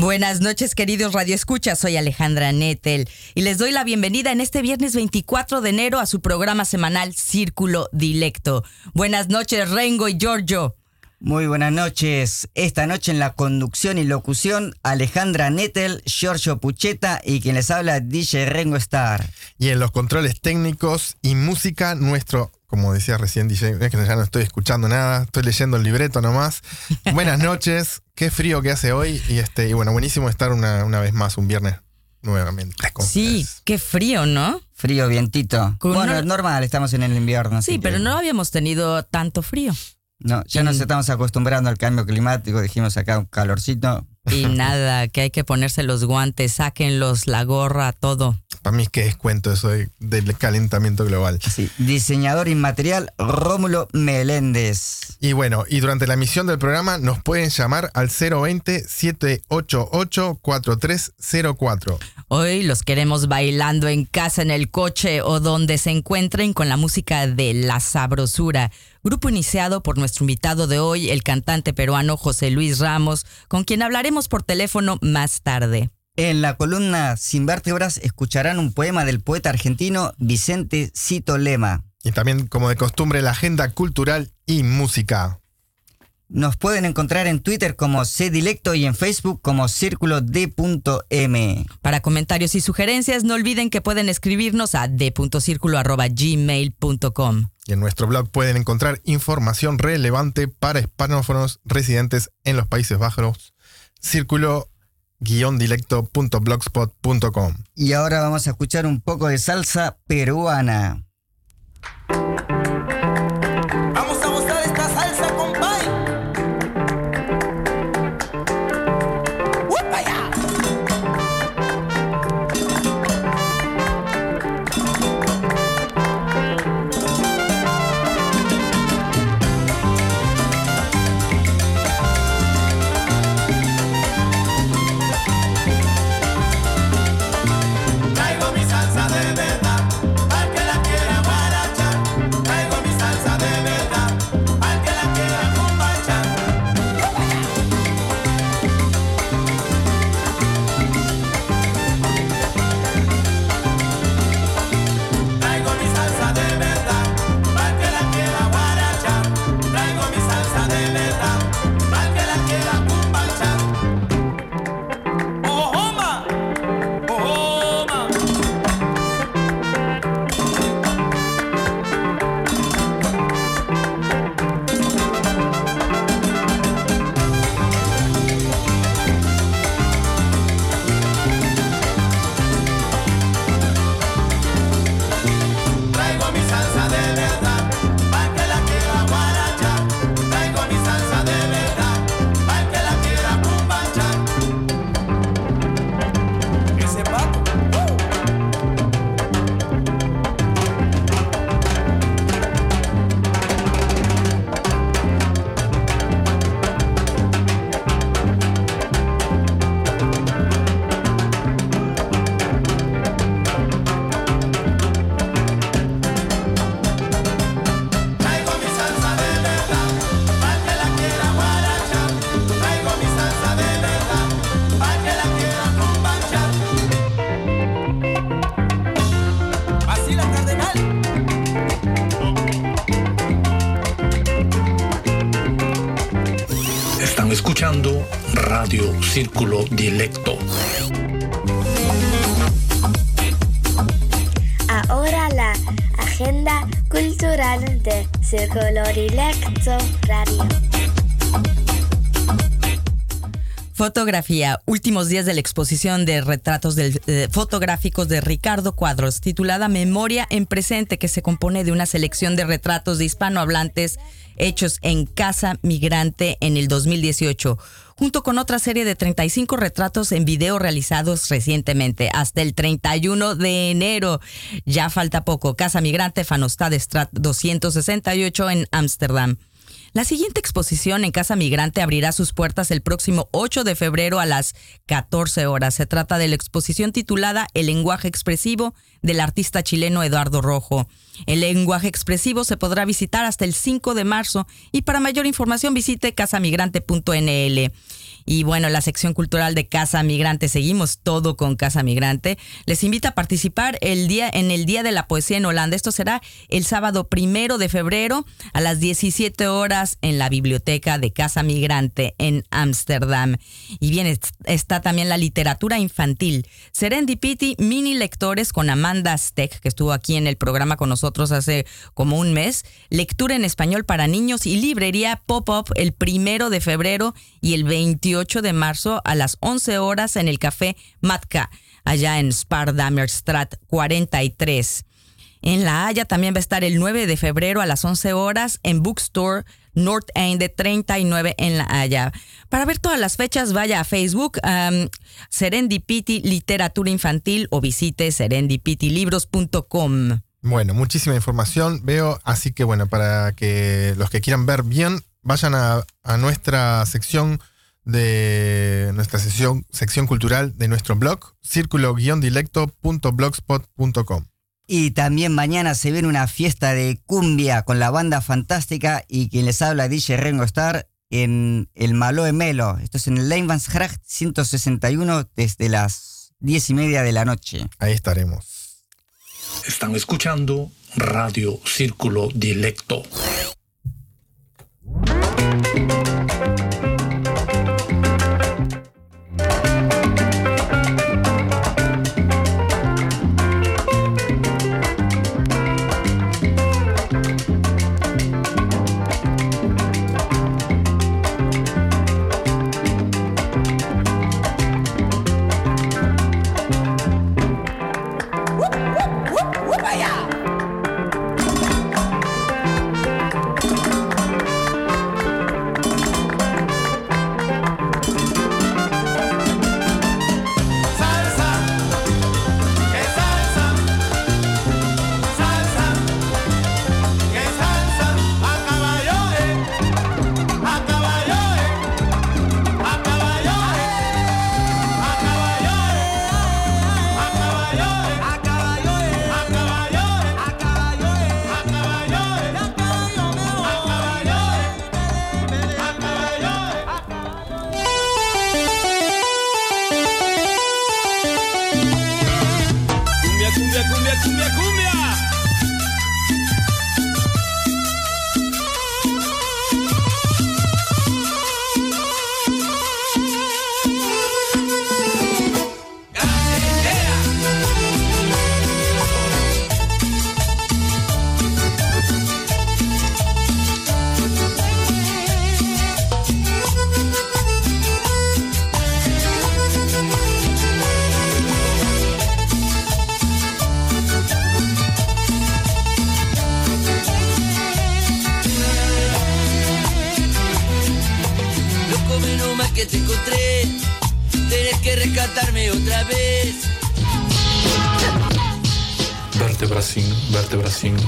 Buenas noches, queridos radioescuchas. Soy Alejandra Nettel y les doy la bienvenida en este viernes 24 de enero a su programa semanal Círculo Dilecto. Buenas noches, Rengo y Giorgio. Muy buenas noches. Esta noche en la conducción y locución, Alejandra Nettel, Giorgio Pucheta y quien les habla, DJ Rengo Star. Y en los controles técnicos y música, nuestro como decía recién DJ, es que ya no estoy escuchando nada, estoy leyendo el libreto nomás. Buenas noches, qué frío que hace hoy y este y bueno, buenísimo estar una, una vez más un viernes nuevamente. sí, qué frío, ¿no? Frío, vientito. bueno, es normal, estamos en el invierno. Sí, pero no habíamos tenido tanto frío. No, ya nos estamos acostumbrando al cambio climático, dijimos acá un calorcito. Y nada, que hay que ponerse los guantes, sáquenlos, la gorra, todo. Para mí es que es cuento eso del calentamiento global. Sí, diseñador inmaterial Rómulo Meléndez. Y bueno, y durante la emisión del programa nos pueden llamar al 020-788-4304. Hoy los queremos bailando en casa, en el coche o donde se encuentren con la música de La Sabrosura grupo iniciado por nuestro invitado de hoy, el cantante peruano José Luis Ramos, con quien hablaremos por teléfono más tarde. En la columna Sin vértebras escucharán un poema del poeta argentino Vicente Cito Lema. Y también, como de costumbre, la agenda cultural y música. Nos pueden encontrar en Twitter como Cdilecto y en Facebook como Círculo D.M. Para comentarios y sugerencias, no olviden que pueden escribirnos a d.círculo.gmail.com. Y en nuestro blog pueden encontrar información relevante para hispanófonos residentes en los Países Bajos. Círculo dilecto.blogspot.com. Y ahora vamos a escuchar un poco de salsa peruana. Círculo Dilecto. Ahora la agenda cultural de Círculo Dilecto Radio. Fotografía, últimos días de la exposición de retratos eh, fotográficos de Ricardo Cuadros, titulada Memoria en Presente, que se compone de una selección de retratos de hispanohablantes hechos en Casa Migrante en el 2018, junto con otra serie de 35 retratos en video realizados recientemente, hasta el 31 de enero. Ya falta poco. Casa Migrante, Fanostad Strat 268 en Ámsterdam. La siguiente exposición en Casa Migrante abrirá sus puertas el próximo 8 de febrero a las 14 horas. Se trata de la exposición titulada El lenguaje expresivo del artista chileno Eduardo Rojo. El lenguaje expresivo se podrá visitar hasta el 5 de marzo y para mayor información visite casamigrante.nl. Y bueno, la sección cultural de Casa Migrante, seguimos todo con Casa Migrante. Les invita a participar el día, en el Día de la Poesía en Holanda. Esto será el sábado primero de febrero a las 17 horas en la biblioteca de Casa Migrante en Ámsterdam. Y bien, está también la literatura infantil. Serendipity Mini Lectores con Amanda Steck, que estuvo aquí en el programa con nosotros hace como un mes. Lectura en español para niños y librería Pop-Up el primero de febrero y el 28 de marzo a las 11 horas en el Café Matka, allá en Strat 43. En La Haya también va a estar el 9 de febrero a las 11 horas en Bookstore North End de 39 en La Haya. Para ver todas las fechas, vaya a Facebook Serendipity Literatura Infantil o visite serendipitylibros.com. Bueno, muchísima información veo, así que bueno, para que los que quieran ver bien, vayan a, nuestra sección de nuestra sección, sección cultural de nuestro blog, círculo-dilecto.blogspot.com. Y también mañana se viene una fiesta de cumbia con la banda fantástica y quien les habla DJ Rengo Star en el Malo Melo. Esto es en el Leinvansgracht 161 desde las 10 y media de la noche. Ahí estaremos. Están escuchando Radio Círculo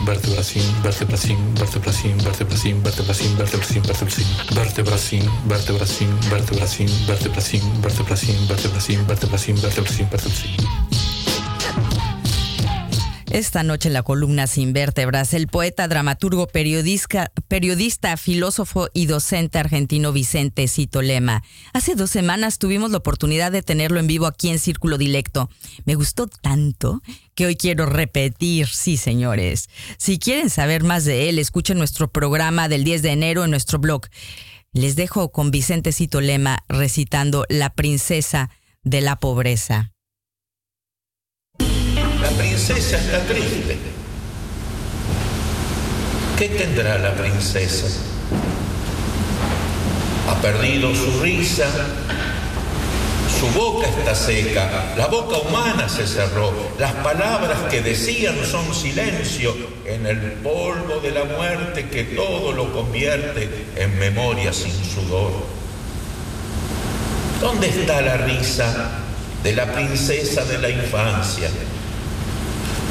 vértebra sin, vértebra sin, vértebra sin, vértebra sin, vértebra sin, vértebra sin, vértebra sin, vértebra sin, vértebra sin, vértebra sin, vértebra sin, vértebra sin. Esta noche en la columna Sin Vértebras, el poeta, dramaturgo, periodista, periodista, filósofo y docente argentino Vicente Cito Lema. Hace dos semanas tuvimos la oportunidad de tenerlo en vivo aquí en Círculo Dilecto. Me gustó tanto que hoy quiero repetir, sí señores. Si quieren saber más de él, escuchen nuestro programa del 10 de enero en nuestro blog. Les dejo con Vicente Cito Lema recitando La princesa de la pobreza. La princesa está triste. ¿Qué tendrá la princesa? Ha perdido su risa, Su boca está seca, la boca humana se cerró. Las palabras que decían son silencio en el polvo de la muerte que todo lo convierte en memoria sin sudor. ¿Dónde está la risa de la princesa de la infancia?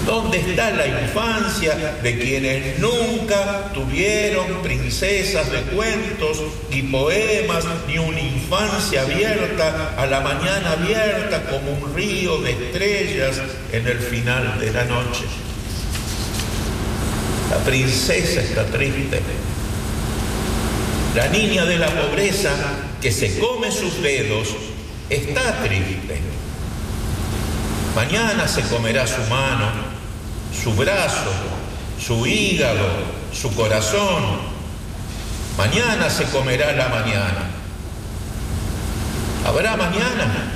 ¿Dónde está la infancia de quienes nunca tuvieron princesas de cuentos ni poemas, ni una infancia abierta a la mañana abierta como un río de estrellas en el final de la noche? La princesa está triste. La niña de la pobreza que se come sus dedos está triste. Mañana se comerá su mano su brazo, su hígado, su corazón. Mañana se comerá la mañana. ¿Habrá mañana?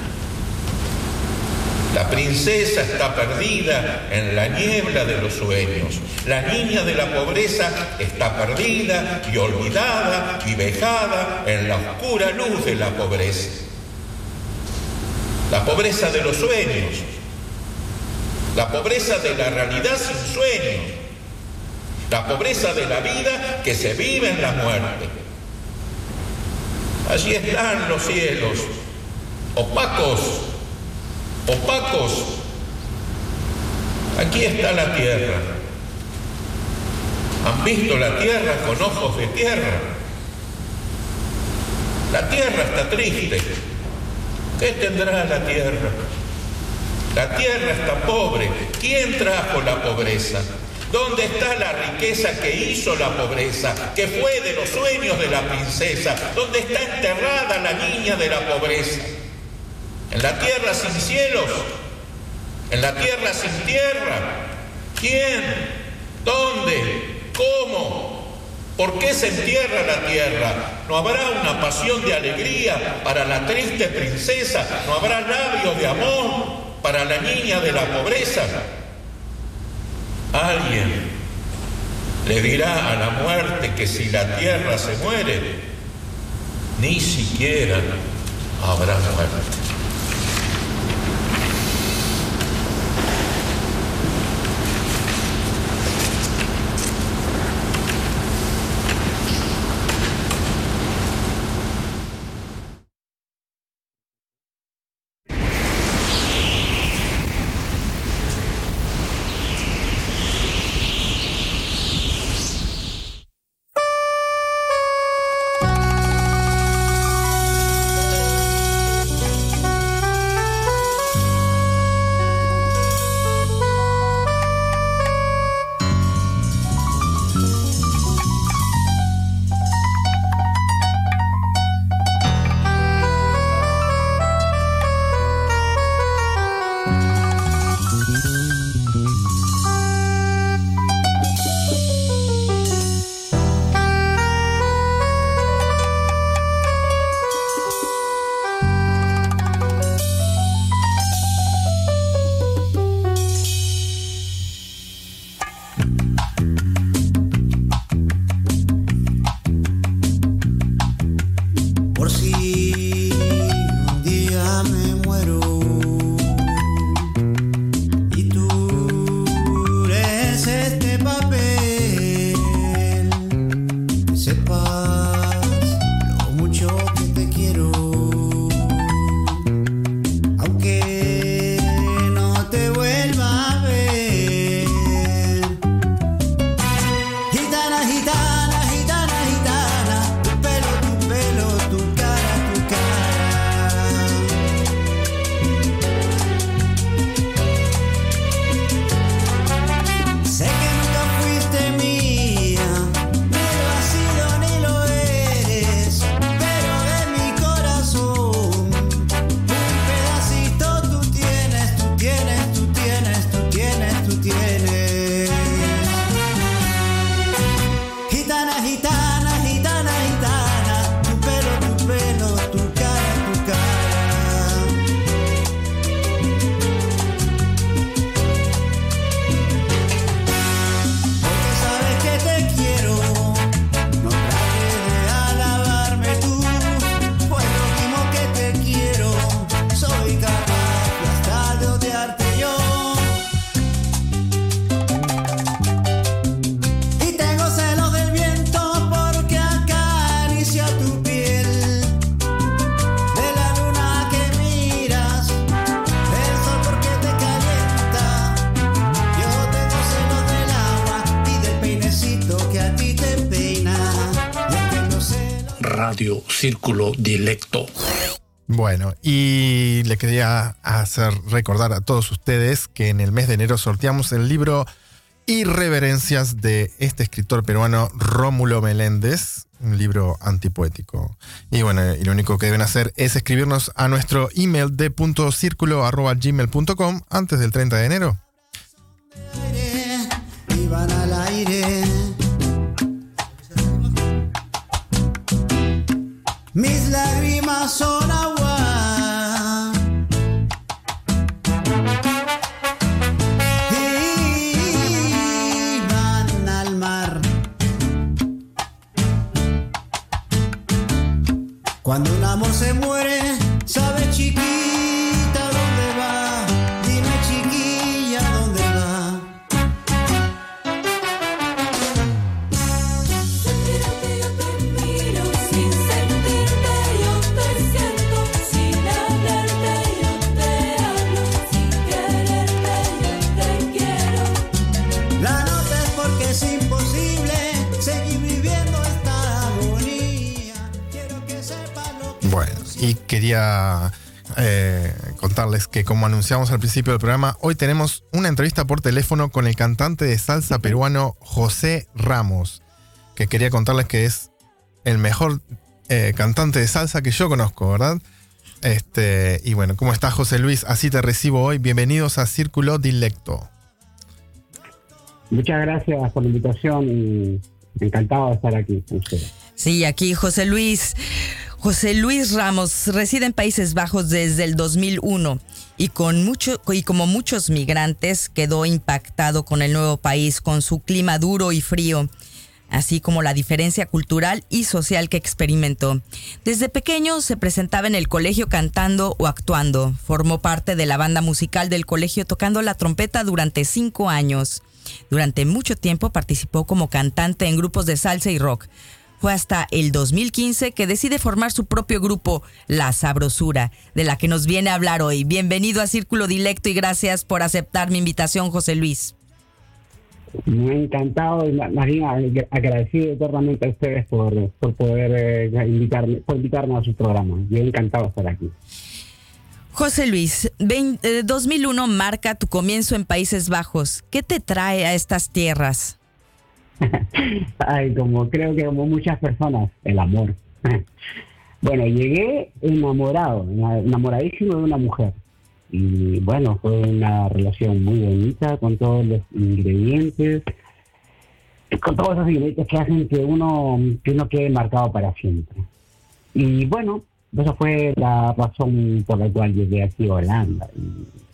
La princesa está perdida en la niebla de los sueños. La niña de la pobreza está perdida y olvidada y vejada en la oscura luz de la pobreza. La pobreza de los sueños, la pobreza de la realidad sin sueño, la pobreza de la vida que se vive en la muerte. Allí están los cielos, opacos, opacos. Aquí está la tierra. ¿Han visto la tierra con ojos de tierra? La tierra está triste. ¿Qué tendrá la tierra? La tierra está pobre. ¿Quién trajo la pobreza? ¿Dónde está la riqueza que hizo la pobreza, que fue de los sueños de la princesa? ¿Dónde está enterrada la niña de la pobreza? ¿En la tierra sin cielos? ¿En la tierra sin tierra? ¿Quién? ¿Dónde? ¿Cómo? ¿Por qué se entierra la tierra? ¿No habrá una pasión de alegría para la triste princesa? ¿No habrá labios de amor? Para la niña de la pobreza, alguien le dirá a la muerte que si la tierra se muere, ni siquiera habrá muerte. Quería hacer recordar a todos ustedes que en el mes de enero sorteamos el libro Irreverencias de este escritor peruano Rómulo Meléndez, un libro antipoético. Y bueno, y lo único que deben hacer es escribirnos a nuestro email de punto gmail.com antes del 30 de enero. Mis lágrimas son Cuando un amor se muere, quería eh, contarles que como anunciamos al principio del programa, hoy tenemos una entrevista por teléfono con el cantante de salsa peruano José Ramos, que quería contarles que es el mejor eh, cantante de salsa que yo conozco, ¿verdad? Este, y bueno, ¿cómo estás José Luis? Así te recibo hoy. Bienvenidos a Círculo Dilecto. Muchas gracias por la invitación y encantado de estar aquí con ustedes. Sí, aquí José Luis. José Luis Ramos reside en Países Bajos desde el 2001 y, con mucho, y como muchos migrantes quedó impactado con el nuevo país, con su clima duro y frío, así como la diferencia cultural y social que experimentó. Desde pequeño se presentaba en el colegio cantando o actuando. Formó parte de la banda musical del colegio tocando la trompeta durante cinco años. Durante mucho tiempo participó como cantante en grupos de salsa y rock. Fue hasta el 2015 que decide formar su propio grupo, La Sabrosura, de la que nos viene a hablar hoy. Bienvenido a Círculo Dilecto y gracias por aceptar mi invitación, José Luis. Me ha encantado y más bien agradecido eternamente a ustedes por, por poder eh, invitarme, por invitarnos a su programa. Yo encantado de estar aquí. José Luis, vein- eh, 2001 marca tu comienzo en Países Bajos. ¿Qué te trae a estas tierras? Ay, como creo que como muchas personas, el amor. Bueno, llegué enamorado, enamoradísimo de una mujer. Y bueno, fue una relación muy bonita con todos los ingredientes, con todos esos ingredientes que hacen que uno, que uno quede marcado para siempre. Y bueno, esa fue la razón por la cual llegué aquí a Holanda.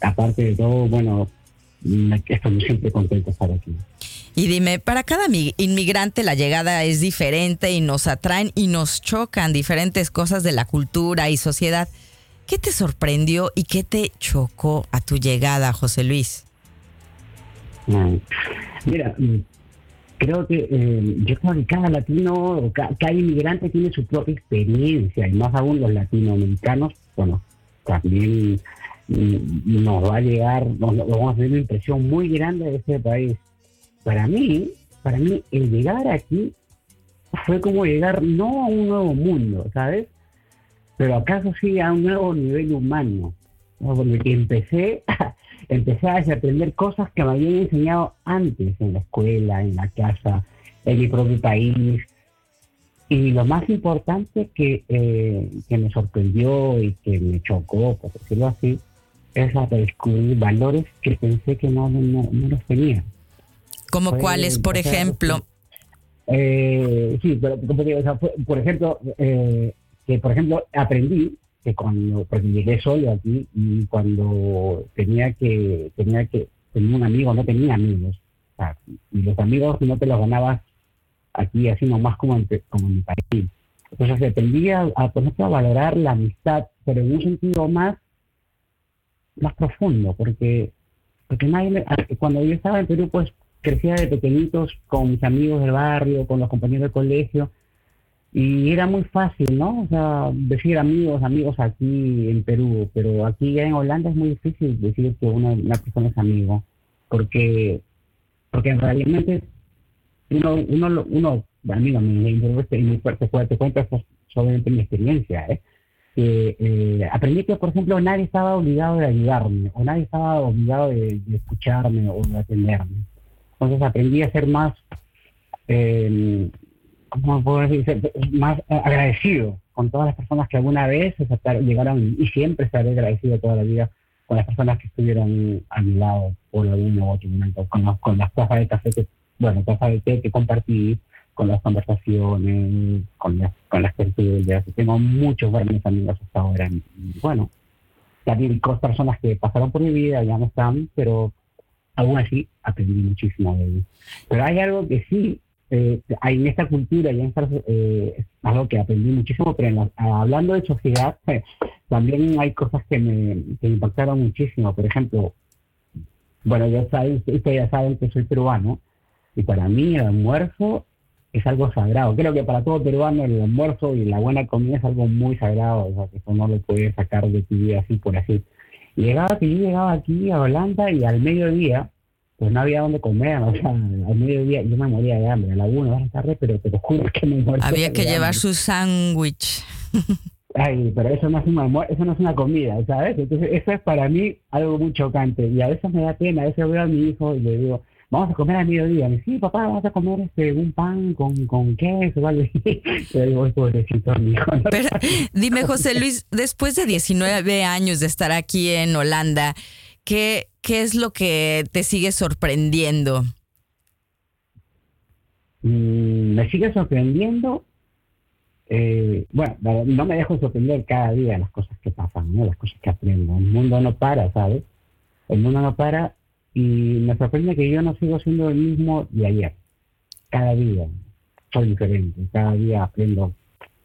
Aparte de todo, bueno, estoy siempre contento de estar aquí. Y dime, para cada mi- inmigrante la llegada es diferente y nos atraen y nos chocan diferentes cosas de la cultura y sociedad. ¿Qué te sorprendió y qué te chocó a tu llegada, José Luis? Mira, creo que eh, yo creo que cada latino, ca- cada inmigrante tiene su propia experiencia y más aún los latinoamericanos, bueno, también mm, nos va a llegar, nos, nos vamos a tener una impresión muy grande de este país. Para mí, para mí el llegar aquí fue como llegar no a un nuevo mundo, ¿sabes? Pero acaso sí a un nuevo nivel humano, ¿no? porque empecé empecé a desaprender cosas que me habían enseñado antes en la escuela, en la casa, en mi propio país. Y lo más importante que, eh, que me sorprendió y que me chocó, por decirlo así, es a descubrir valores que pensé que no, no, no los tenía. ¿Como cuáles, por ejemplo? Eh, sí, pero como digo, o sea, fue- por ejemplo, eh, que por ejemplo aprendí que cuando porque llegué solo aquí y cuando tenía que tenía que tenía un amigo no tenía amigos o sea, y los amigos no te los ganabas aquí así nomás como en, como en mi país entonces aprendí a, a, a valorar la amistad pero en un sentido más más profundo porque porque nadie me- cuando yo estaba en Perú pues crecía de pequeñitos con mis amigos del barrio, con los compañeros del colegio, y era muy fácil, ¿no? O sea, decir amigos, amigos aquí en Perú, pero aquí ya en Holanda es muy difícil decir que una, una persona es amigo, porque porque realmente uno, uno, uno a mí, mí, me- te cuento, solamente mi experiencia, ¿eh? eh, aprendí que, por ejemplo, nadie estaba obligado de ayudarme, o nadie estaba obligado de, de escucharme o de atenderme. Entonces aprendí a ser más, eh, ¿cómo puedo decir? Más eh, agradecido con todas las personas que alguna vez aceptaron- llegaron, y siempre estaré agradecido toda la vida con las personas que estuvieron a mi lado por algún u otro momento, con, los- con las tazas de café que, bueno, tazas de té que compartí, con las conversaciones, con las, con las tertulias. Tengo muchos buenos amigos hasta ahora. Bueno, también con personas que pasaron por mi vida, ya no están, pero aún así aprendí muchísimo de ellos. Pero hay algo que sí, eh, hay en esta cultura y en esta, eh, algo que aprendí muchísimo, pero en la- hablando de sociedad, eh, también hay cosas que me, que me impactaron muchísimo. Por ejemplo, bueno, ya saben, ustedes ya saben que soy peruano, y para mí el almuerzo es algo sagrado. Creo que para todo peruano el almuerzo y la buena comida es algo muy sagrado, o sea, que eso no lo puedes sacar de tu vida así por así. Llegaba que yo llegaba aquí a Holanda y al mediodía, pues no había dónde comer, o sea, al mediodía yo me moría de hambre, a la una de la tarde, pero te lo juro que me moría Había que llevar hambre. su sándwich. Ay, pero eso no es un almuer- eso no es una comida, ¿sabes? Entonces, eso es para mí algo muy chocante. Y a veces me da pena, a veces veo a mi hijo y le digo, vamos a comer al mediodía. Me dice, sí, papá, vamos a comer este, un pan con, con queso, ¿vale? Y le digo, "Ay, pobrecito mi hijo. ¿no? Pero dime, José Luis, después de 19 años de estar aquí en Holanda, ¿qué, qué es lo que te sigue sorprendiendo? Mm, me sigue sorprendiendo. eh, bueno, no me dejo sorprender cada día las cosas que pasan, ¿no? las cosas que aprendo. El mundo no para, ¿sabes? El mundo no para y me sorprende que yo no sigo siendo el mismo de ayer. Cada día soy diferente, cada día aprendo,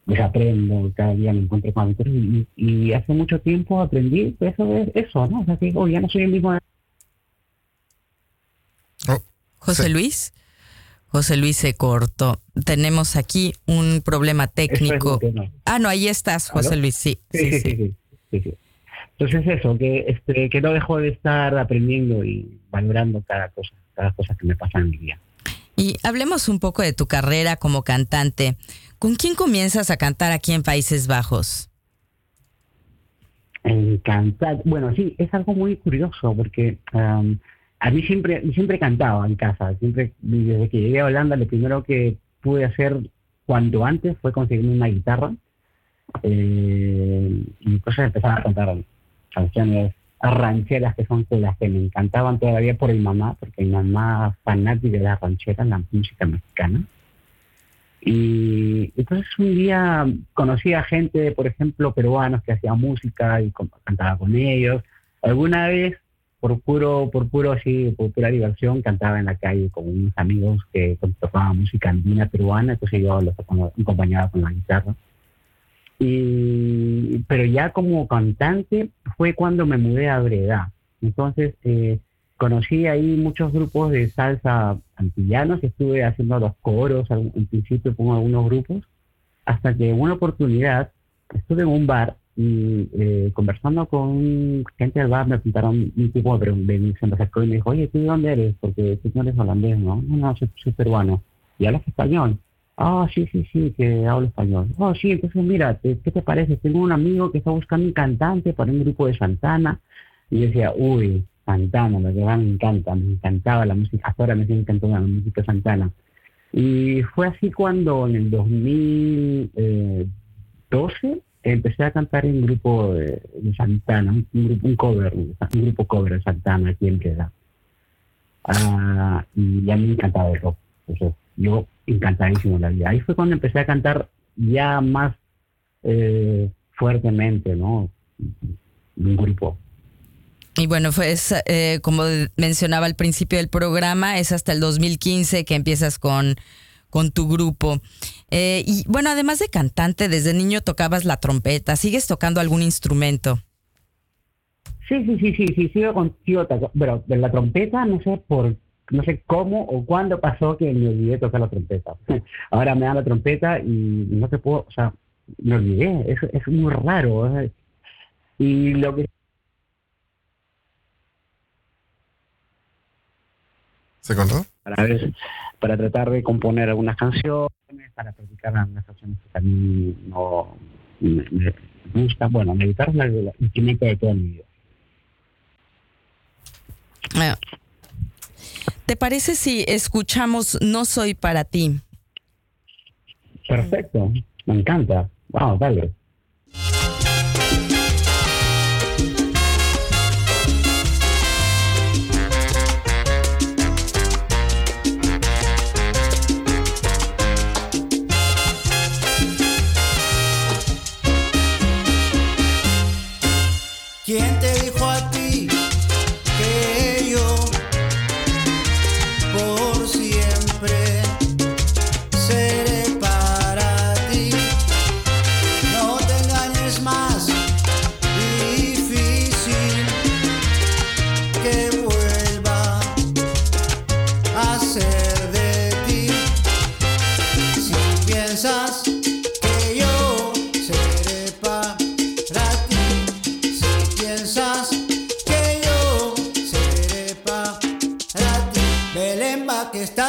desaprendo, cada día me encuentro con aventuras y, y hace mucho tiempo aprendí eso es eso, ¿no? O sea, que oh, ya no soy el mismo de José Sí. Luis. José Luis se cortó. Tenemos aquí un problema es técnico. Ah, no, ahí estás, José ¿Aló? Luis, sí. Sí, sí, sí, sí. sí, sí, sí, sí. Entonces eso, que, este, que no dejo de estar aprendiendo y valorando cada cosa, cada cosa que me pasa en mi vida. Y hablemos un poco de tu carrera como cantante. ¿Con quién comienzas a cantar aquí en Países Bajos? En cantar, bueno, sí, es algo muy curioso porque am, a mí siempre, siempre cantaba en casa, siempre, desde que llegué a Holanda, lo primero que pude hacer cuanto antes fue conseguirme una guitarra eh, y entonces empezaba a cantar canciones rancheras que son las que me encantaban todavía por mi mamá, porque mi mamá fanática de las rancheras, la música mexicana. Y entonces un día conocí a gente, por ejemplo, peruanos que hacían música y cantaba con ellos. Alguna vez, por puro, por puro así, por pura diversión, cantaba en la calle con unos amigos que tocaban música andina peruana, entonces yo los acompañaba con la guitarra. Y, pero ya como cantante fue cuando me mudé a Breda. Entonces eh, conocí ahí muchos grupos de salsa antillanos, estuve haciendo los coros, al- principio con algunos grupos, hasta que en una oportunidad estuve en un bar y eh, conversando con gente del bar me preguntaron un tipo me- se me y me dijo, oye, ¿tú de dónde eres? Porque tú no eres holandés, ¿no? No, no, soy, soy peruano. ¿Y hablas español? Ah, sí, sí, sí, que hablo español. Oh, sí, entonces mira, ¿qué te parece? Tengo un amigo que está buscando un cantante para un grupo de Santana. Y decía, uy, Santana, la verdad me encanta, me encantaba la música, ahora me sigue encantando la música Santana. Y fue así cuando en el 2012 empecé a cantar en un grupo de, Santana, un, grupo, un cover, un grupo cover de Santana aquí en Queda. Ah, y ya me encantaba el rock. Entonces, yo encantadísimo la vida. Ahí fue cuando empecé a cantar ya más eh, fuertemente, ¿no? Un grupo. Y bueno, pues eh, como mencionaba al principio del programa, es hasta el 2015 que empiezas con, con tu grupo. Eh, y bueno, además de cantante, desde niño tocabas la trompeta. ¿Sigues tocando algún instrumento? Sí, sí, sí, sí, sí, sigo contigo, toco- pero de la trompeta no sé por, no sé cómo o cuándo pasó que me olvidé tocar la trompeta. Ahora me dan la trompeta y no te puedo, o sea, me olvidé, es, es muy raro. Y lo que ¿Se cortó? para ver, para tratar de componer algunas canciones, para practicar algunas canciones que a mí no me, me gustan. Bueno, la guitarra es la, la instrumento de toda mi vida. Eh, ¿Te parece si escuchamos No soy para ti? Perfecto, me encanta. Wow, dale.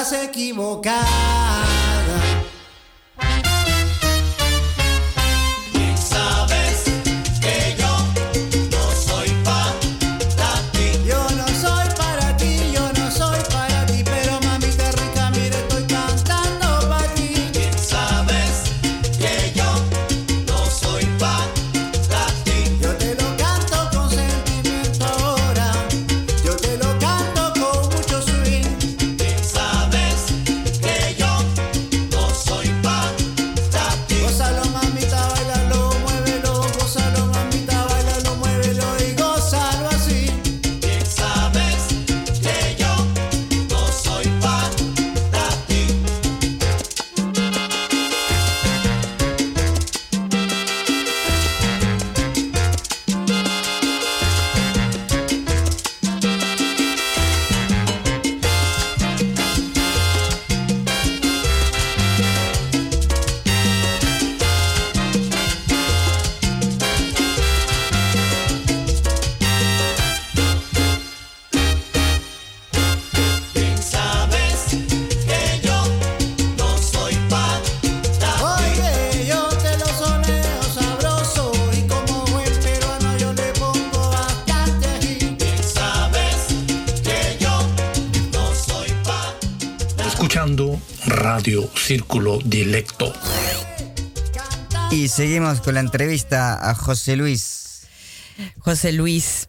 Va Círculo Dilecto. Y seguimos con la entrevista a José Luis. José Luis,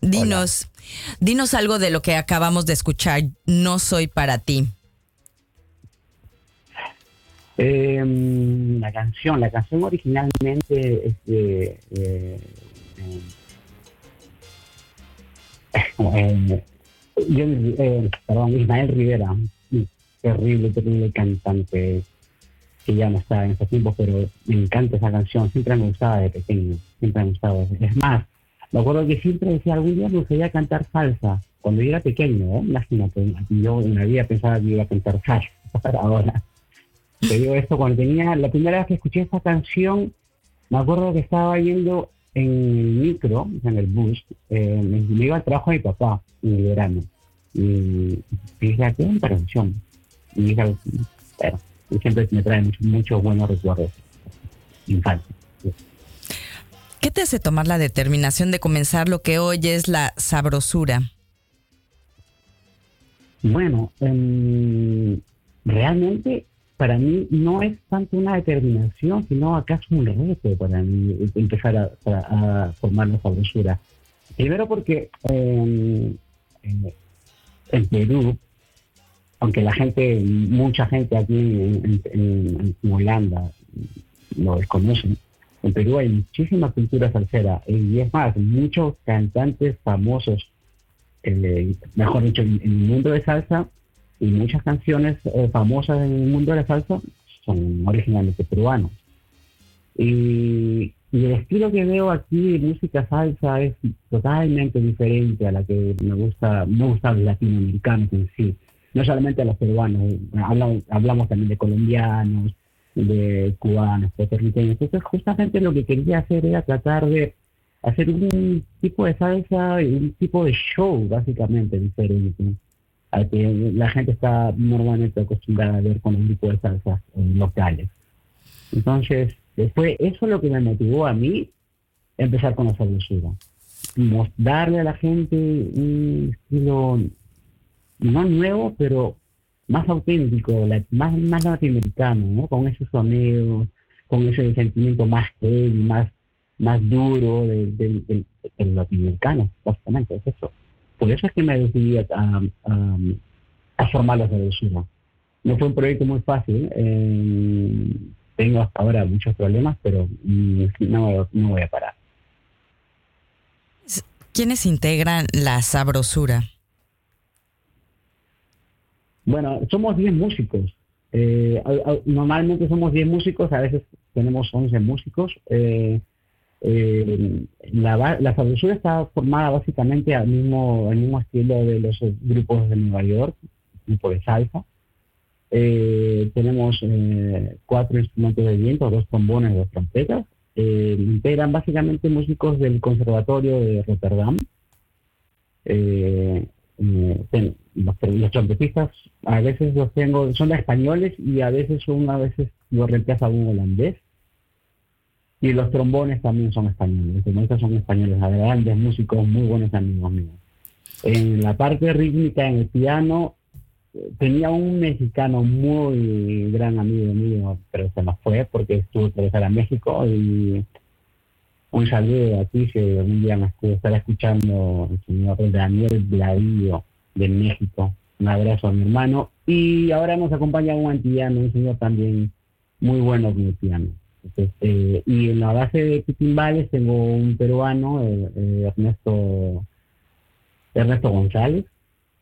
dinos, dinos algo de lo que acabamos de escuchar. No soy para ti. Eh, la canción, la canción originalmente es de, eh, eh, eh, yo, eh, perdón, Ismael Rivera, terrible, terrible cantante que ya no está en estos tiempos, pero me encanta esa canción, siempre me gustaba de pequeño, siempre me gustaba. Es más, me acuerdo que siempre decía, algún día me gustaría cantar salsa, cuando yo era pequeño, ¿eh? imagínate, yo en la vida pensaba que iba a cantar salsa, para ahora. Te digo esto, cuando tenía, la primera vez que escuché esa canción, me acuerdo que estaba yendo en el micro, en el bus, eh, me, iba al trabajo de mi papá en el verano. Y dije, qué canción. Y siempre me trae muchos, buenos recuerdos. Infancia. ¿Qué te hace tomar la determinación de comenzar lo que hoy es la sabrosura? Bueno, em, realmente para mí no es tanto una determinación, sino acaso un reto para mí empezar a, a- a formar la sabrosura. Primero porque em, en, en Perú, aunque la gente, mucha gente aquí en, Holanda lo desconocen, en Perú hay muchísima cultura salsera y es más, muchos cantantes famosos eh, mejor dicho, en, el mundo de salsa y muchas canciones eh, famosas en el mundo de la salsa son originalmente peruanos. Y, el estilo que veo aquí de música salsa es totalmente diferente a la que me gusta, me gusta los latinoamericanos en sí. No solamente los peruanos, hablamos, hablamos también de colombianos, de cubanos, puertorriqueños. Entonces justamente lo que quería hacer era tratar de hacer un tipo de salsa un tipo de show básicamente diferente. a que la gente está normalmente acostumbrada a ver con un grupo de salsa eh, locales. Entonces, eh, fue eso lo que me motivó a mí empezar con la sabrosura. Darle a la gente un estilo no nuevo, pero más auténtico, la- más, más latinoamericano, ¿no? Con ese sonido, con ese sentimiento más heavy, más, más duro del, del, latinoamericano, básicamente, es eso. Por eso es que me decidí a, a, formar la sabrosura. No fue un proyecto muy fácil, eh, tengo hasta ahora muchos problemas, pero no, no voy a parar. ¿Quiénes integran la sabrosura? Bueno, somos 10 músicos. Eh, normalmente somos 10 músicos, a veces tenemos 11 músicos. Eh, eh, la, sabrosura está formada básicamente al mismo, al mismo estilo de los grupos de Nueva York, grupo de salsa. Tenemos cuatro instrumentos de viento, dos trombones, dos trompetas. Integran básicamente músicos del Conservatorio de Rotterdam. Los, los trompetistas a veces los tengo, son españoles y a veces son, a veces lo reemplaza un holandés. Y los trombones también son españoles, los trombonistas son españoles, grandes músicos, muy buenos amigos míos. En la parte rítmica, en el piano, tenía un mexicano muy gran amigo mío, pero se nos fue porque estuvo que regresar a México y un saludo a ti si algún día me estuvo estar escuchando el señor Daniel Bladillo de México. Un abrazo a mi hermano. Y ahora nos acompaña un antillano, un señor también muy bueno piano. Entonces, eh, y en la base de timbales tengo un peruano, eh, eh, Ernesto Ernesto González,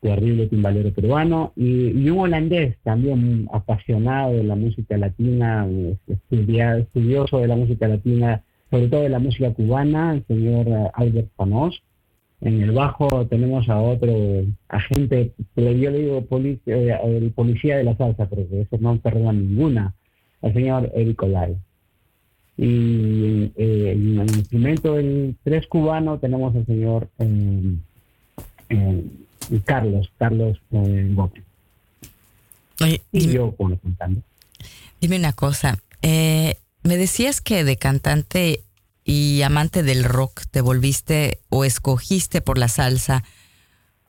terrible timbalero peruano, y, un holandés también apasionado de la música latina, estudia- estudioso de la música latina, sobre todo de la música cubana, el señor Albert Panos. En el bajo tenemos a otro agente, pero yo le digo poli- eh, el policía de la salsa, porque ese no perdona ninguna, el señor Eric Olay. Y eh, en el instrumento del tres cubano tenemos al señor eh, eh, Carlos, Carlos Gómez. Oye, Y dime, yo, bueno, cantando. dime una cosa. me decías que de cantante y amante del rock te volviste o escogiste por la salsa.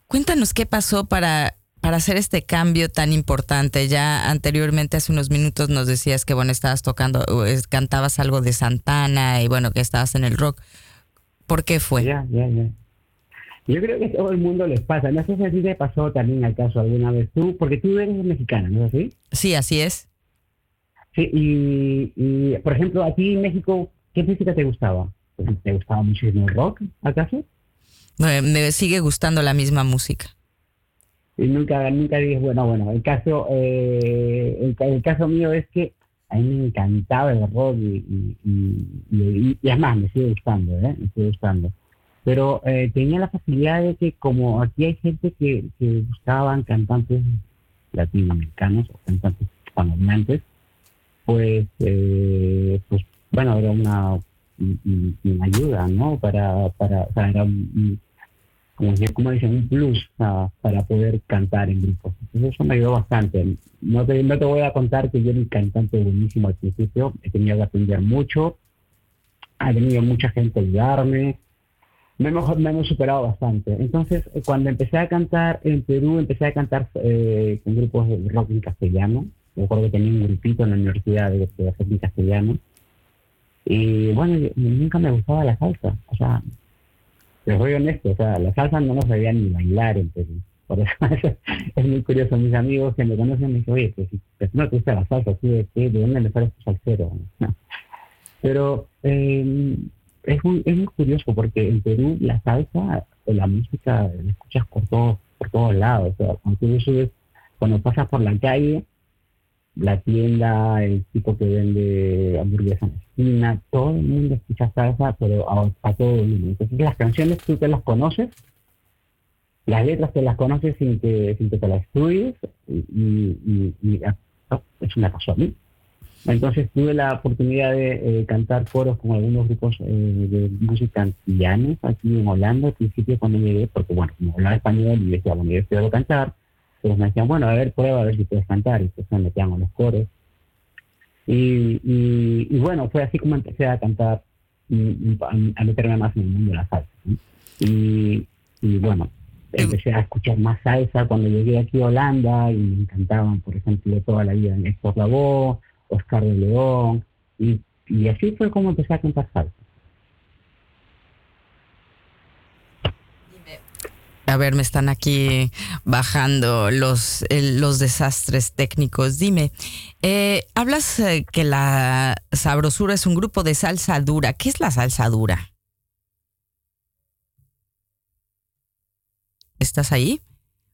Cuéntanos qué pasó para, para hacer este cambio tan importante. Ya anteriormente, hace unos minutos, nos decías que, bueno, estabas tocando, cantabas algo de Santana y, bueno, que estabas en el rock. ¿Por qué fue? Ya, ya, ya. Yo creo que a todo el mundo les pasa. No sé si a ti te pasó también al caso alguna vez tú, porque tú eres mexicana, ¿no es así? Sí, así es. Sí, y, y, por ejemplo, a ti en México, ¿qué música te gustaba? ¿Te gustaba muchísimo el rock, acaso? Me, me sigue gustando la misma música. Y nunca, nunca dices, bueno, bueno, el caso, eh, el, ca- el caso mío es que a mí me encantaba el rock y, y, y, y- y es más, me sigue gustando, ¿eh? Me sigue gustando. Pero eh, tenía la facilidad de que como aquí hay gente que, que buscaban cantantes latinoamericanos o cantantes hispanohablantes, pues, eh, pues bueno, era una, un- un- una ayuda, ¿no? Para, para, o sea, era un- como, como dicen, un plus para poder cantar en grupos. Entonces eso me ayudó bastante. No te, no te voy a contar que yo era un cantante buenísimo al principio, he tenido que aprender mucho, ha venido mucha gente a ayudarme, me hemos, me hemos superado bastante. Entonces, eh, cuando empecé a cantar en Perú, empecé a cantar eh, con grupos de rock en castellano. Me acuerdo que tenía un grupito en la universidad de, de rock en castellano. Y bueno, nunca me gustaba la salsa. O sea, te soy honesto, o sea, la salsa no nos sabía ni bailar en Perú. Por eso es muy curioso. Mis amigos que me conocen me dicen, oye, pues, pues, no te gusta la salsa, ¿sí? ¿de, dónde le sales tu salsero? Pero eh, es, muy, es muy curioso porque en Perú la salsa, la música, la escuchas por todos, por todos lados. O sea, cuando tú subes, cuando pasas por la calle, la tienda, el tipo que vende hamburguesa en la esquina, todo el mundo escucha salsa, pero a, a todo volumen. Entonces las canciones tú te las conoces, las letras te las conoces sin que, sin que te las estudies, y, ah, eso me pasó a mí. Entonces tuve la oportunidad de eh, cantar coros con algunos grupos eh, de música antillanos aquí en Holanda al principio cuando llegué, porque bueno, como hablaba español y decía, bueno, yo quiero cantar, Entonces me decían, bueno, a ver, prueba a ver si puedes cantar. Y pues me metían a los coros. Y, y, y bueno, fue así como empecé a cantar, mm, a, a meterme más en el mundo de la salsa. Y, y bueno, empecé a escuchar más salsa cuando llegué aquí a Holanda y me encantaban, por ejemplo, toda la vida en Héctor Lavoe, Oscar de León. Y, y así fue como empecé a cantar salsa. A ver, me están aquí bajando los, los desastres técnicos. Dime, eh, hablas eh, que la sabrosura es un grupo de salsa dura. ¿Qué es la salsa dura? ¿Estás ahí,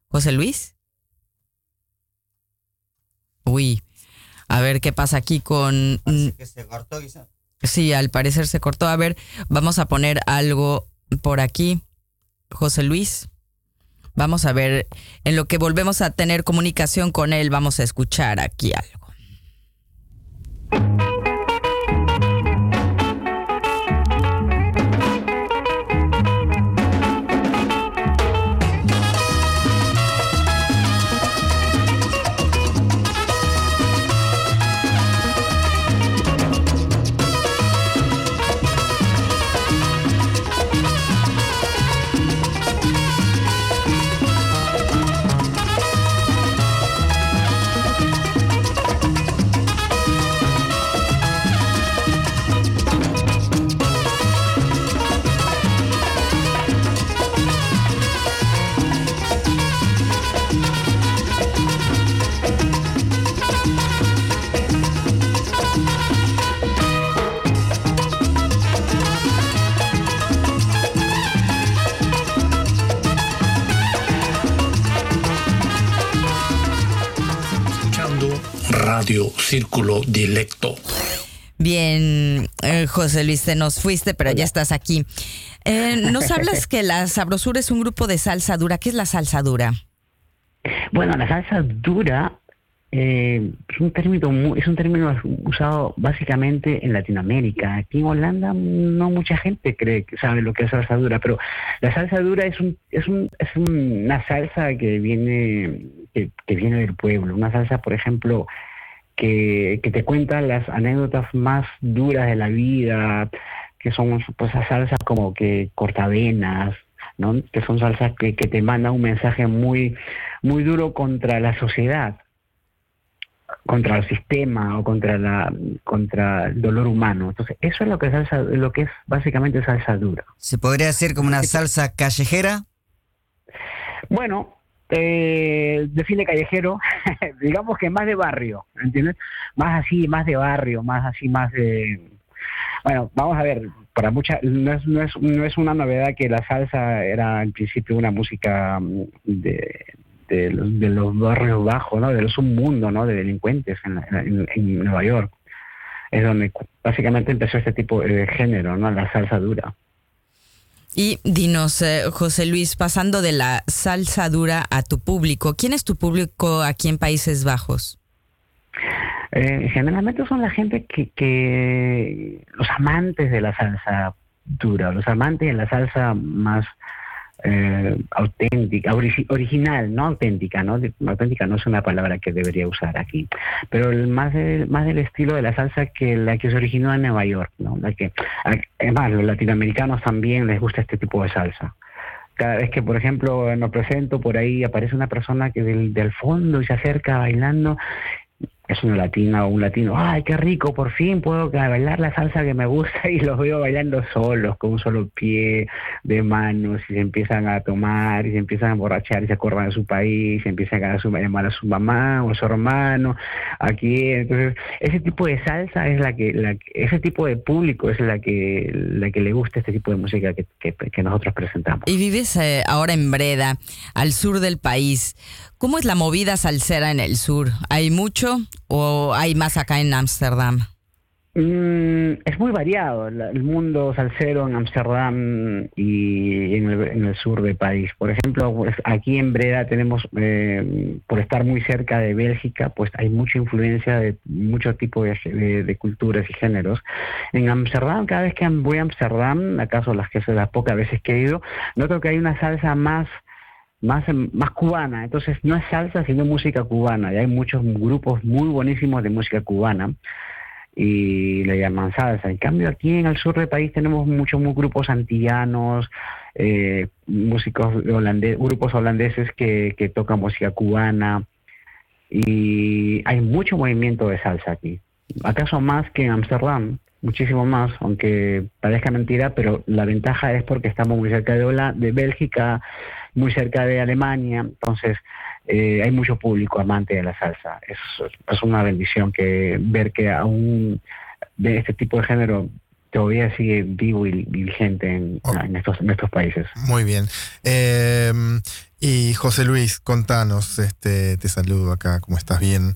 José Luis? Uy, a ver qué pasa aquí con... que se cortó quizá. Sí, al parecer se cortó. A ver, vamos a poner algo por aquí. José Luis. Vamos a ver, en lo que volvemos a tener comunicación con él, vamos a escuchar aquí algo. Radio Círculo Dilecto. Bien, eh, José Luis, te nos fuiste, pero ya estás aquí. Eh, nos hablas que la sabrosura es un grupo de salsa dura. ¿Qué es la salsa dura? Bueno, la salsa dura eh, es un término es un término usado básicamente en Latinoamérica. Aquí en Holanda no mucha gente cree que sabe lo que es salsa dura, pero la salsa dura es un es un es una salsa que viene que, que viene del pueblo, una salsa, por ejemplo, que, que te cuenta las anécdotas más duras de la vida, que son pues esas salsas como que cortavenas, ¿no? Que son salsas que, que te mandan un mensaje muy muy duro contra la sociedad, contra el sistema o contra la contra el dolor humano. Entonces, eso es lo que es salsa, lo que es básicamente salsa dura. ¿Se podría decir como una salsa callejera? Bueno, eh, define callejero, digamos que más de barrio, ¿entiendes? Más así, más de barrio, más así, más de... Bueno, vamos a ver, para mucha, no es, no es, no es una novedad que la salsa era en principio una música mm, de, de, los, de los barrios bajos, ¿no? De los un mundo, ¿no? De delincuentes en, en- en Nueva York. Es donde básicamente empezó este tipo de género, ¿no? La salsa dura. Y dinos, eh, José Luis, pasando de la salsa dura a tu público, ¿quién es tu público aquí en Países Bajos? Eh, generalmente son la gente que, que los amantes de la salsa dura, los amantes de la salsa más eh, auténtica, origi- original, no auténtica, ¿no? Auténtica no es una palabra que debería usar aquí, pero más, del- estilo de la salsa que la que se originó en Nueva York, ¿no? La que, es más, los latinoamericanos también les gusta este tipo de salsa. Cada vez que, por ejemplo, nos presento por ahí, aparece una persona que del, del fondo y se acerca bailando, es una latina o un latino, ay, qué rico, por fin puedo bailar la salsa que me gusta y los veo bailando solos, con un solo pie de manos y se empiezan a tomar y se empiezan a emborrachar y se acuerdan de su país, se empiezan a, llamar a su mamá o a su hermano aquí, entonces ese tipo de salsa es la que, la ese tipo de público es la que, la que le gusta este tipo de música que, que- que nosotros presentamos. Y vives eh, ahora en Breda, al sur del país. ¿Cómo es la movida salsera en el sur? ¿Hay mucho o hay más acá en Ámsterdam? Mm, es muy variado el mundo salsero en Ámsterdam y en el, sur del país. Por ejemplo, pues, aquí en Breda tenemos, eh, por estar muy cerca de Bélgica, pues hay mucha influencia de mucho tipo de, de- de culturas y géneros. En Ámsterdam, cada vez que voy a Ámsterdam, acaso las que las pocas veces que he ido, noto que hay una salsa más más, más cubana. Entonces no es salsa, sino música cubana. Y hay muchos grupos muy buenísimos de música cubana y le llaman salsa. En cambio, aquí en el sur del país tenemos muchos mu- grupos antillanos, eh, músicos holandeses, grupos holandeses que, que tocan música cubana y hay mucho movimiento de salsa aquí. ¿Acaso más que en Ámsterdam? Muchísimo más, aunque parezca mentira, pero la ventaja es porque estamos muy cerca de, Hola- de Bélgica, muy cerca de Alemania, entonces eh, hay mucho público amante de la salsa. Es, es una bendición que ver que aún de este tipo de género todavía sigue vivo y, y vigente en, en estos, en estos países. Muy bien. Eh, y José Luis, contanos, este, te saludo acá, ¿cómo estás? Bien.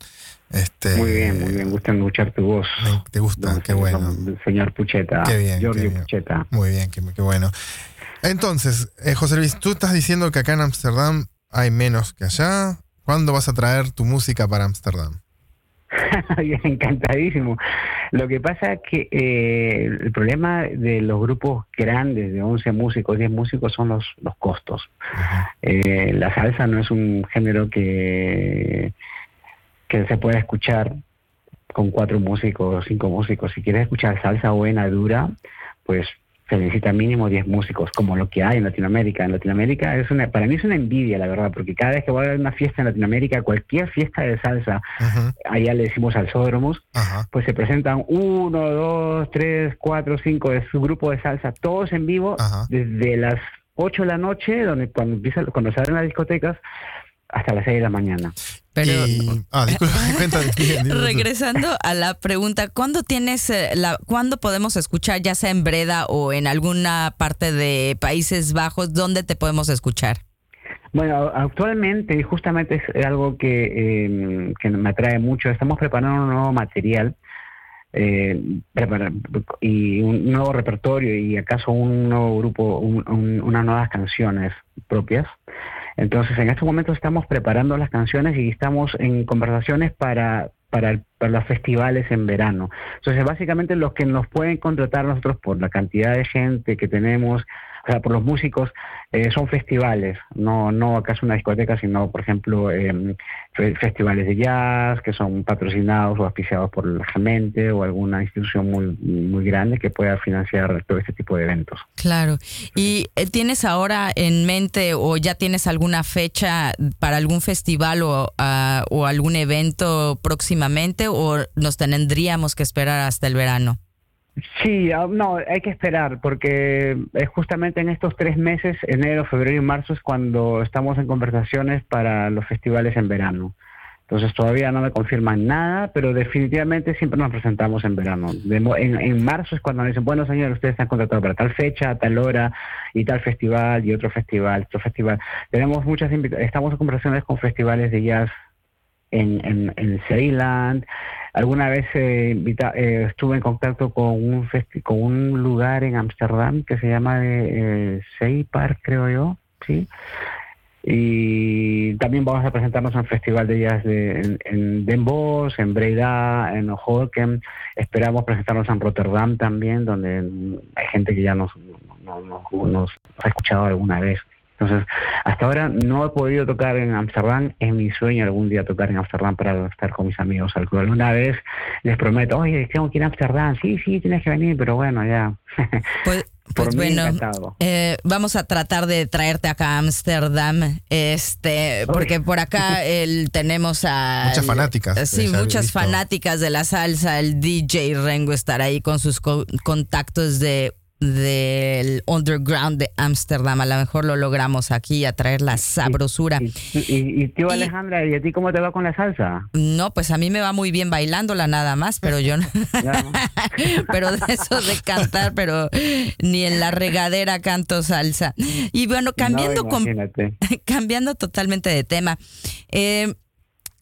Este, Muy bien, muy bien. Gusta escuchar tu voz. ¿Te gusta? Qué bueno. Señor Pucheta. Qué bien, Giorgio qué bien. Pucheta. Muy bien, qué, qué bueno. Entonces, eh, José Luis, tú estás diciendo que acá en Ámsterdam hay menos que allá. ¿Cuándo vas a traer tu música para Ámsterdam? Bien, encantadísimo. Lo que pasa es que eh, el problema de los grupos grandes de 11 músicos, 10 músicos, son los, los costos. Eh, la salsa no es un género que, que se pueda escuchar con cuatro músicos o cinco músicos. Si quieres escuchar salsa buena, dura, pues se necesita mínimo 10 músicos, como lo que hay en Latinoamérica. En Latinoamérica es una, para mí es una envidia, la verdad, porque cada vez que voy a una fiesta en Latinoamérica, cualquier fiesta de salsa, allá le decimos salsódromos, pues se presentan uno, dos, tres, cuatro, cinco de su grupo de salsa, todos en vivo, desde las 8 de la noche, donde cuando empieza, cuando se abren las discotecas, hasta las 6 de la mañana. Pero Ah, disculpa, cuenta. regresando a la pregunta, ¿cuándo tienes eh, la cuándo podemos escuchar ya sea en Breda o en alguna parte de Países Bajos dónde te podemos escuchar? Bueno, actualmente, y justamente es algo que, eh, que me atrae mucho, estamos preparando un nuevo material eh, prepara- y un nuevo repertorio y acaso un nuevo grupo, un- un- unas nuevas canciones propias. Entonces, en estos momentos estamos preparando las canciones y estamos en conversaciones para, para, para los festivales en verano. Entonces, básicamente los que nos pueden contratar nosotros por la cantidad de gente que tenemos, sea, por los músicos, eh, son festivales, no, no acaso una discoteca, sino, por ejemplo, em, fe- festivales de jazz que son patrocinados o auspiciados por la Gemente o alguna institución muy, muy grande que pueda financiar todo este tipo de eventos. Claro. ¿Y eh, tienes ahora en mente o ya tienes alguna fecha para algún festival o, ah, o algún evento próximamente o nos tendríamos que esperar hasta el verano? Sí, ah, no, hay que esperar porque es justamente en estos tres meses, enero, febrero y marzo, es cuando estamos en conversaciones para los festivales en verano. Entonces todavía no me confirman nada, pero definitivamente siempre nos presentamos en verano. En, en marzo es cuando nos dicen, bueno señor, ustedes están contratados para tal fecha, tal hora, y tal festival, y otro festival, otro festival. Tenemos muchas estamos en conversaciones con festivales de jazz en, en, en Ceyland. Alguna vez eh, eh, estuve en contacto con un con un lugar en Ámsterdam que se llama eh, Sea Park, creo yo, sí. Y también vamos a presentarnos en el Festival de Jazz de, en, en Den Bosch, en Breda, en Hoeken. Esperamos presentarnos en Rotterdam también, donde hay gente que ya nos- nos ha escuchado alguna vez. Entonces, hasta ahora no he podido tocar en Ámsterdam. Es mi sueño algún día tocar en Ámsterdam para estar con mis amigos. Alguna vez les prometo, oye, tengo que ir a Ámsterdam. Sí, sí, tienes que venir, pero bueno, ya. Pues, Por pues mí, bueno, encantado. eh, vamos a tratar de traerte acá a Ámsterdam, este, porque por acá el, tenemos a Muchas fanáticas, Sí, muchas visto. fanáticas de la salsa. El DJ Rengo estará ahí con sus co- contactos de del underground de Ámsterdam. A lo mejor lo logramos aquí a traer la sabrosura. Y, y, y tío Alejandra, ¿y a ti cómo te va con la salsa? No, pues a mí me va muy bien bailándola nada más, pero yo no. pero de eso de cantar, pero ni en la regadera canto salsa. Y bueno, cambiando, No, cambiando totalmente de tema, eh,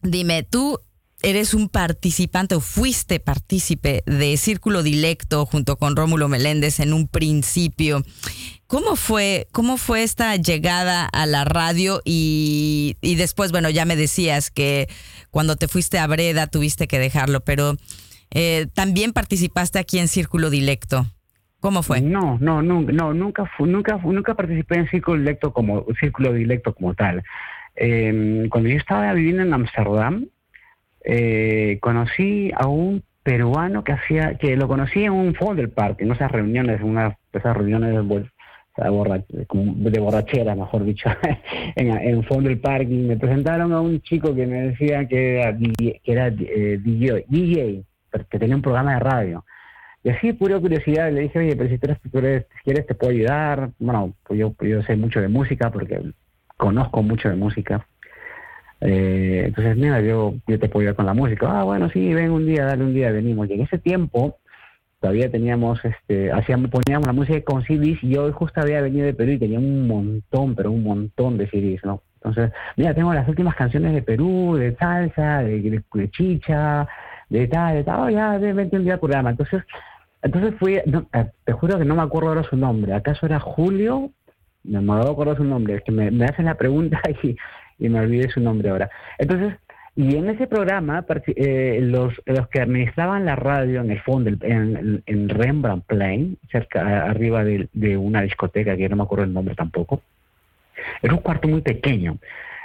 dime, tú eres un participante o fuiste partícipe de Círculo Dilecto junto con Rómulo Meléndez en un principio. ¿Cómo fue, cómo fue esta llegada a la radio y, y después, bueno, ya me decías que cuando te fuiste a Breda tuviste que dejarlo, pero eh, también participaste aquí en Círculo Dilecto. ¿Cómo fue? No, no, nunca, no, nunca, nunca, nunca participé en círculo dilecto como círculo dilecto como tal. Eh, cuando yo estaba viviendo en Amsterdam, eh, conocí a un peruano que hacía, que lo conocí en un folder park, en esas reuniones, unas esas reuniones de, de borrachera, mejor dicho, en, en folder park y me presentaron a un chico que me decía que era, DJ, que era eh, DJ, DJ, que tenía un programa de radio. Y así, pura curiosidad, le dije, oye, pero si tú eres, tú eres- si quieres te puedo ayudar. Bueno, pues yo sé mucho de música porque conozco mucho de música. Eh, entonces, mira, yo, yo te puedo ayudar con la música. Ah, bueno, sí, ven un día, dale un día, venimos. Y en ese tiempo todavía teníamos, este, hacíamos, poníamos la música con CDs y yo justo había venido de Perú y tenía un montón, pero un montón de CDs, ¿no? Entonces, mira, tengo las últimas canciones de Perú, de salsa, de, de- de chicha, de tal, de tal, oh, ya, ven, vente un día al programa. Entonces, entonces fui, no, eh, te juro que no me acuerdo ahora su nombre. ¿Acaso era Julio? No me acuerdo su nombre. Es que me, me hacen la pregunta y, y me olvidé su nombre ahora. Entonces, y en ese programa, eh, los, los que administraban la radio en el fondo, en, en- Rembrandt Plain, cerca, arriba de, de una discoteca que no me acuerdo el nombre tampoco, era un cuarto muy pequeño.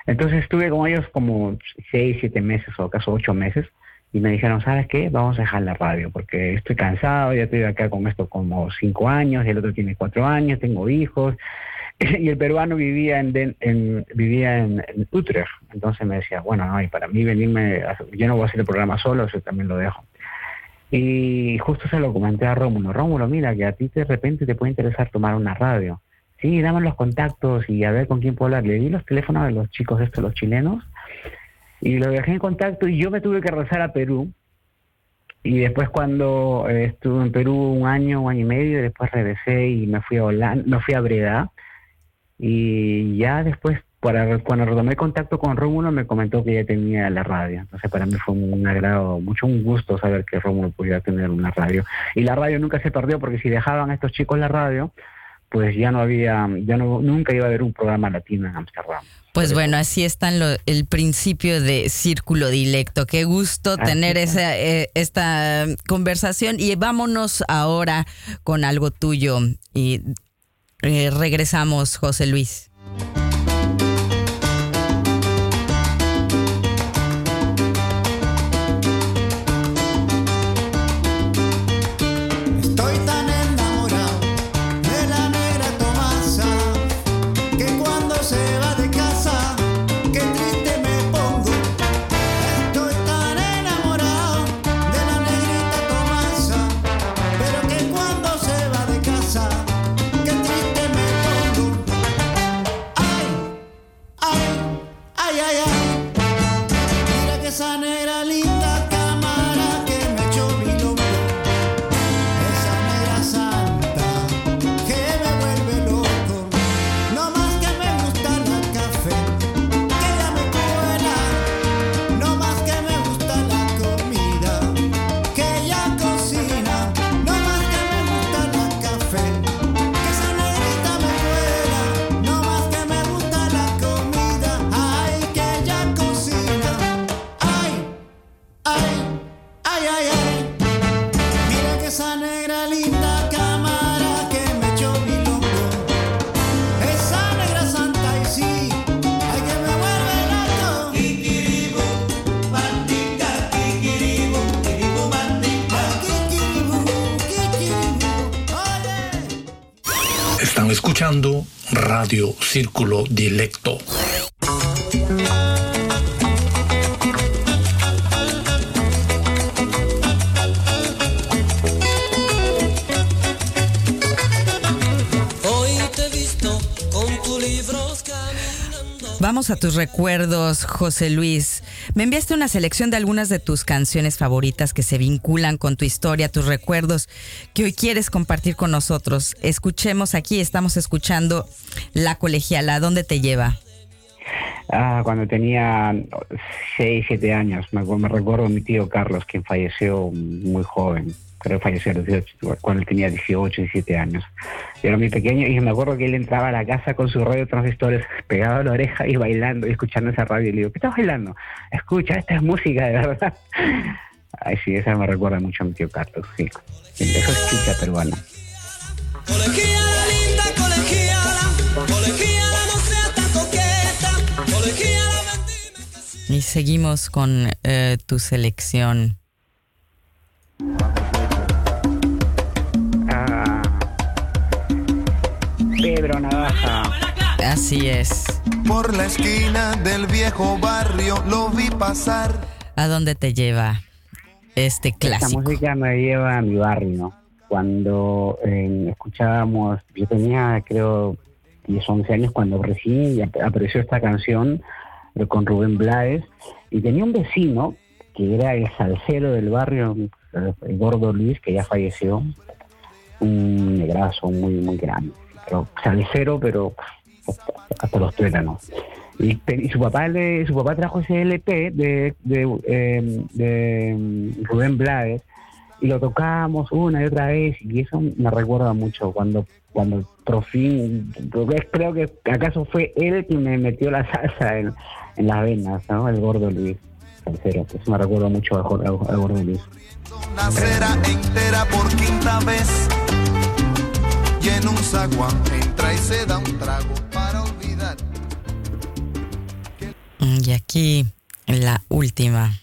Entonces estuve con ellos como seis, siete meses o acaso ocho meses y me dijeron, ¿sabes qué? Vamos a dejar la radio porque estoy cansado, ya estoy acá con esto como cinco años, el otro tiene cuatro años, tengo hijos. Y el peruano vivía en, Den- en- vivía en, Utrecht. Entonces me decía, bueno, no, y para mí venirme, yo no voy a hacer el programa solo, eso también lo dejo. Y justo se lo comenté a Rómulo. Rómulo, mira, que a ti de repente te puede interesar tomar una radio. Sí, dame los contactos y a ver con quién puedo hablar. Le di los teléfonos de los chicos estos, los chilenos, y lo dejé en contacto y yo me tuve que regresar a Perú. Y después cuando eh, estuve en Perú un año, un año y medio, después regresé y me fui a Holanda, me fui a Breda. Y ya después, para, cuando retomé contacto con Rómulo, me comentó que ya tenía la radio. Entonces para mí fue un agrado, mucho un gusto saber que Rómulo pudiera tener una radio. Y la radio nunca se perdió porque si dejaban a estos chicos la radio, pues ya no había, ya no, nunca iba a haber un programa latino en Amsterdam. Pues bueno, así está en lo- el principio de Círculo Dilecto. Qué gusto Así tener esa, eh, esta conversación y vámonos ahora con algo tuyo y eh, regresamos, José Luis. Libros caminando. Vamos a tus recuerdos, José Luis. Me enviaste una selección de algunas de tus canciones favoritas que se vinculan con tu historia, tus recuerdos, que hoy quieres compartir con nosotros. Escuchemos aquí, estamos escuchando La Colegiala. ¿A dónde te lleva? Ah, cuando tenía 6, 7 años, me, me recuerdo mi tío Carlos, quien falleció muy joven, creo que falleció a los 18, cuando él tenía 18, 17 años. Yo era muy pequeño y me acuerdo que él entraba a la casa con su radio transistores pegado a la oreja y bailando y escuchando esa radio. Y le digo, ¿qué estás bailando? Escucha, esta es música de verdad. Ay, sí, esa me recuerda mucho a mi tío Carlos, sí. Eso es chicha peruana. Colegiala linda, colegiala, colegiala no sea tan coqueta, colegiala ven Y seguimos con eh, tu selección. Pedro Navaja. Así es. Por la esquina del viejo barrio lo vi pasar. ¿A dónde te lleva este Esta clásico? música me lleva a mi barrio. Cuando eh, escuchábamos, yo tenía creo 10, 11 años cuando recién ap- apareció esta canción eh, con Rubén Blades y tenía un vecino que era el salsero del barrio, el gordo Luis, que ya falleció, un negrazo muy, muy grande, pero pero hasta, los tuétanos. Y, y su papá le, su papá trajo ese LP de, de, eh, de, mm, Rubén Blades y lo tocábamos una y otra vez y eso me recuerda mucho cuando cuando por fin creo que acaso fue él quien me metió la salsa en, en las venas ¿no? el gordo Luis Salcero eso me recuerda mucho al, al- al gordo Luis Una cera entera por quinta vez. Y en un zaguán entra y se da un trago para olvidar. Y aquí la última.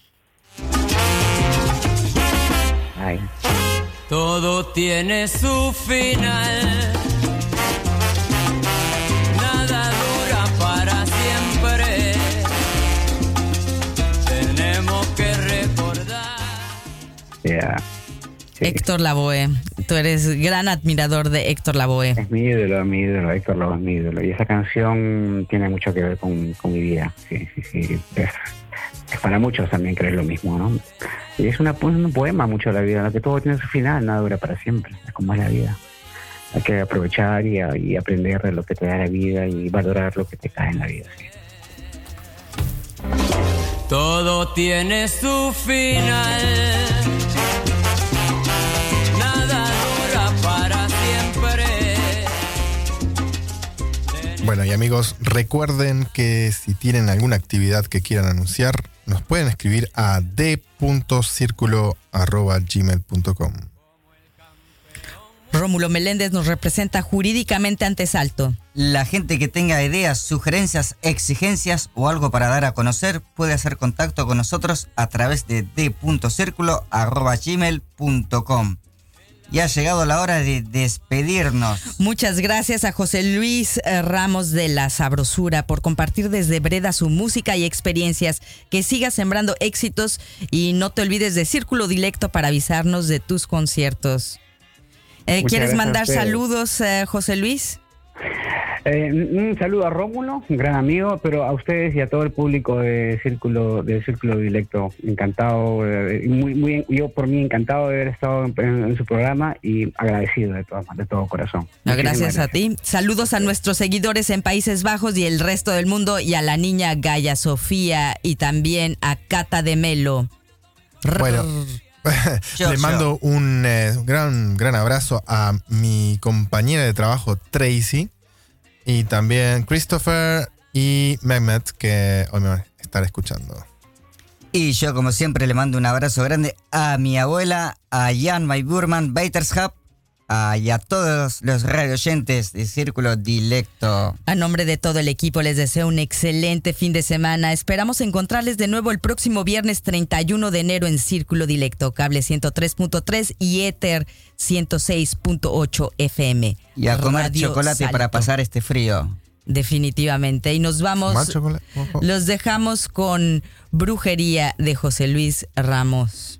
Ay. Todo tiene su final. Nada dura para siempre. Tenemos que recordar. Yeah. Sí. Héctor Lavoe. Tú eres gran admirador de Héctor Lavoe. Es mi ídolo, mi ídolo, Héctor Lavoe es mi ídolo. Y esa canción tiene mucho que ver con, con mi vida. Sí, sí, sí. Es, es para muchos también creer lo mismo, ¿no? Y es una, un poema mucho de la vida, en la que todo tiene su final, nada dura para siempre. Es como es la vida. Hay que aprovechar y, y aprender de lo que te da la vida y valorar lo que te cae en la vida. sí. Todo tiene su final. Bueno, y amigos, recuerden que si tienen alguna actividad que quieran anunciar, nos pueden escribir a d.circulo.gmail.com. Rómulo Meléndez nos representa jurídicamente ante Salto. La gente que tenga ideas, sugerencias, exigencias o algo para dar a conocer puede hacer contacto con nosotros a través de d.circulo.gmail.com. Y ha llegado la hora de despedirnos. Muchas gracias a José Luis eh, Ramos de La Sabrosura por compartir desde Breda su música y experiencias. Que sigas sembrando éxitos y no te olvides de Círculo Dilecto para avisarnos de tus conciertos. Eh, ¿Quieres mandar saludos, eh, José Luis? Eh, un saludo a Rómulo, un gran amigo, pero a ustedes y a todo el público de Círculo, de Círculo Directo. Encantado, eh, muy, muy, yo por mí encantado de haber estado en, en su programa y agradecido de todo, de todo corazón. No, gracias a ti. Saludos a nuestros seguidores en Países Bajos y el resto del mundo y a la niña Gaya Sofía y también a Cata de Melo. Bueno, le mando un eh, gran, gran abrazo a mi compañera de trabajo Tracy y también Christopher y Mehmet que hoy me van a estar escuchando. Y yo, como siempre, le mando un abrazo grande a mi abuela, a Jan Burman Beiterschap, a, y a todos los radioyentes de Círculo Dilecto. A nombre de todo el equipo les deseo un excelente fin de semana. Esperamos encontrarles de nuevo el próximo viernes 31 de enero en Círculo Dilecto, cable 103.3 y Ether 106.8 FM. Y a comer Radio chocolate para pasar este frío. Definitivamente. Y nos vamos, los dejamos con Brujería de José Luis Ramos.